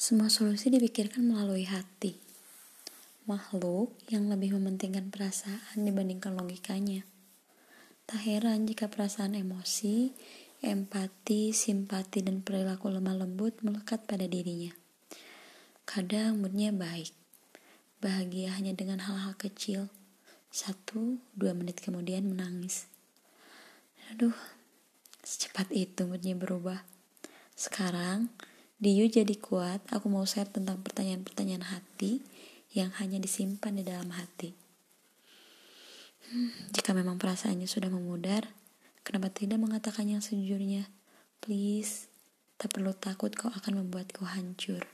Semua solusi dipikirkan melalui hati. Makhluk yang lebih mementingkan perasaan dibandingkan logikanya. Tak heran jika perasaan emosi, empati, simpati, dan perilaku lemah lembut melekat pada dirinya. Kadang moodnya baik, bahagia hanya dengan hal-hal kecil. Satu, dua menit kemudian menangis. Aduh, secepat itu moodnya berubah. Sekarang, Diu jadi kuat, aku mau share tentang pertanyaan-pertanyaan hati yang hanya disimpan di dalam hati. Hmm, jika memang perasaannya sudah memudar, kenapa tidak mengatakan yang sejujurnya? Please, tak perlu takut kau akan membuatku hancur.